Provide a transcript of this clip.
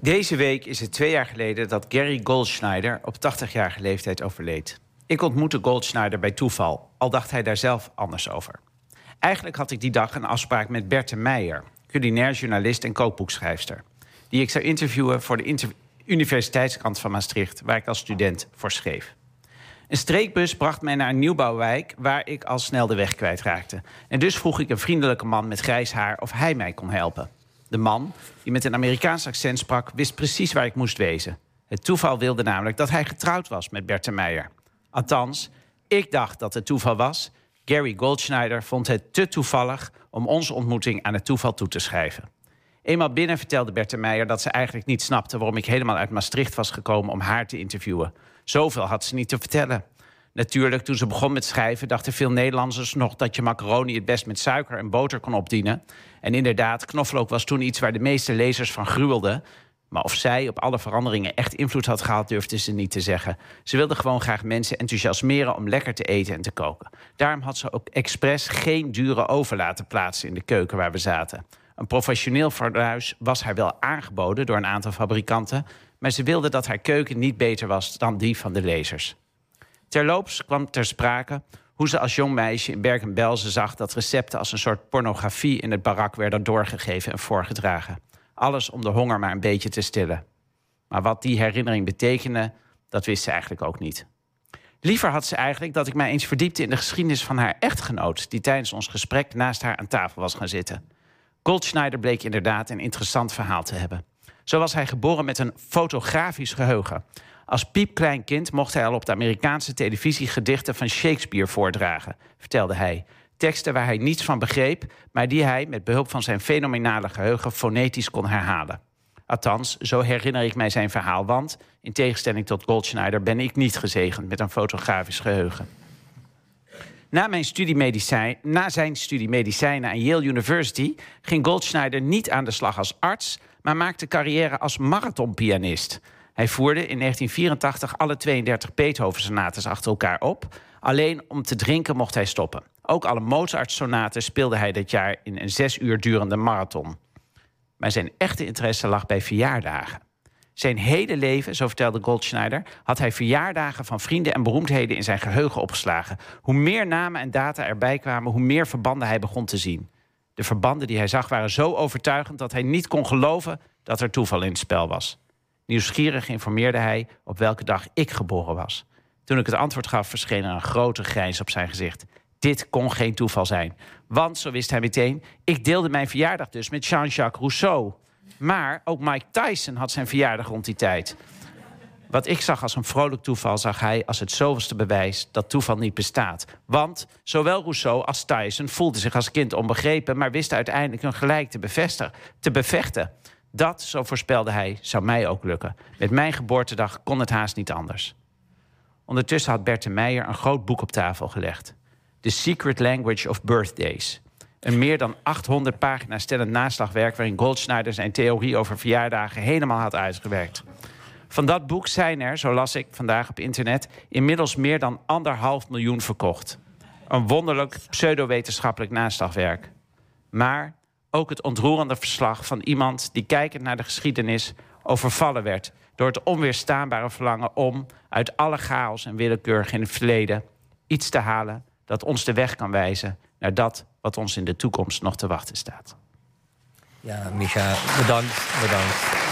Deze week is het twee jaar geleden dat Gary Goldschneider op 80-jarige leeftijd overleed. Ik ontmoette Goldschneider bij toeval, al dacht hij daar zelf anders over. Eigenlijk had ik die dag een afspraak met Berthe Meijer, culinair journalist en kookboekschrijfster, die ik zou interviewen voor de inter Universiteitskrant van Maastricht, waar ik als student voor schreef. Een streekbus bracht mij naar een nieuwbouwwijk waar ik al snel de weg kwijtraakte. En dus vroeg ik een vriendelijke man met grijs haar of hij mij kon helpen. De man, die met een Amerikaans accent sprak, wist precies waar ik moest wezen. Het toeval wilde namelijk dat hij getrouwd was met Berthe Meijer. Althans, ik dacht dat het toeval was. Gary Goldschneider vond het te toevallig om onze ontmoeting aan het toeval toe te schrijven. Eenmaal binnen vertelde Berthe Meijer dat ze eigenlijk niet snapte waarom ik helemaal uit Maastricht was gekomen om haar te interviewen. Zoveel had ze niet te vertellen. Natuurlijk, toen ze begon met schrijven, dachten veel Nederlanders nog dat je macaroni het best met suiker en boter kon opdienen. En inderdaad, knoflook was toen iets waar de meeste lezers van gruwelden. Maar of zij op alle veranderingen echt invloed had gehad, durfde ze niet te zeggen. Ze wilde gewoon graag mensen enthousiasmeren om lekker te eten en te koken. Daarom had ze ook expres geen dure oven laten plaatsen in de keuken waar we zaten. Een professioneel fornuis was haar wel aangeboden door een aantal fabrikanten, maar ze wilde dat haar keuken niet beter was dan die van de lezers. Terloops kwam ter sprake hoe ze als jong meisje in Bergen-Belsen zag dat recepten als een soort pornografie in het barak werden doorgegeven en voorgedragen. Alles om de honger maar een beetje te stillen. Maar wat die herinnering betekende, dat wist ze eigenlijk ook niet. Liever had ze eigenlijk dat ik mij eens verdiepte in de geschiedenis van haar echtgenoot, die tijdens ons gesprek naast haar aan tafel was gaan zitten. Goldschneider bleek inderdaad een interessant verhaal te hebben. Zo was hij geboren met een fotografisch geheugen. Als piepklein kind mocht hij al op de Amerikaanse televisie gedichten van Shakespeare voordragen, vertelde hij. Teksten waar hij niets van begreep, maar die hij met behulp van zijn fenomenale geheugen fonetisch kon herhalen. Althans, zo herinner ik mij zijn verhaal, want in tegenstelling tot Goldschneider ben ik niet gezegend met een fotografisch geheugen. Na, mijn studie medicijn, na zijn studie medicijnen aan Yale University ging Goldschneider niet aan de slag als arts, maar maakte carrière als marathonpianist. Hij voerde in 1984 alle 32 Beethoven-sonates achter elkaar op. Alleen om te drinken mocht hij stoppen. Ook alle Mozart-sonaten speelde hij dat jaar in een zes uur durende marathon. Maar zijn echte interesse lag bij verjaardagen. Zijn hele leven, zo vertelde Goldschneider, had hij verjaardagen van vrienden en beroemdheden in zijn geheugen opgeslagen. Hoe meer namen en data erbij kwamen, hoe meer verbanden hij begon te zien. De verbanden die hij zag waren zo overtuigend dat hij niet kon geloven dat er toeval in het spel was. Nieuwsgierig informeerde hij op welke dag ik geboren was. Toen ik het antwoord gaf, verscheen er een grote grijns op zijn gezicht. Dit kon geen toeval zijn. Want, zo wist hij meteen, ik deelde mijn verjaardag dus met Jean-Jacques Rousseau. Maar ook Mike Tyson had zijn verjaardag rond die tijd. Wat ik zag als een vrolijk toeval, zag hij als het zoveelste bewijs dat toeval niet bestaat. Want zowel Rousseau als Tyson voelden zich als kind onbegrepen, maar wisten uiteindelijk hun gelijk te, te bevechten. Dat, zo voorspelde hij, zou mij ook lukken. Met mijn geboortedag kon het haast niet anders. Ondertussen had Berthe Meijer een groot boek op tafel gelegd. The Secret Language of Birthdays. Een meer dan 800 pagina stellend naslagwerk... waarin Goldschneider zijn theorie over verjaardagen helemaal had uitgewerkt. Van dat boek zijn er, zo las ik vandaag op internet... inmiddels meer dan anderhalf miljoen verkocht. Een wonderlijk pseudowetenschappelijk naslagwerk. Maar ook het ontroerende verslag van iemand die kijkend naar de geschiedenis overvallen werd door het onweerstaanbare verlangen om uit alle chaos en willekeur in het verleden iets te halen dat ons de weg kan wijzen naar dat wat ons in de toekomst nog te wachten staat. Ja, Micha, bedankt. bedankt.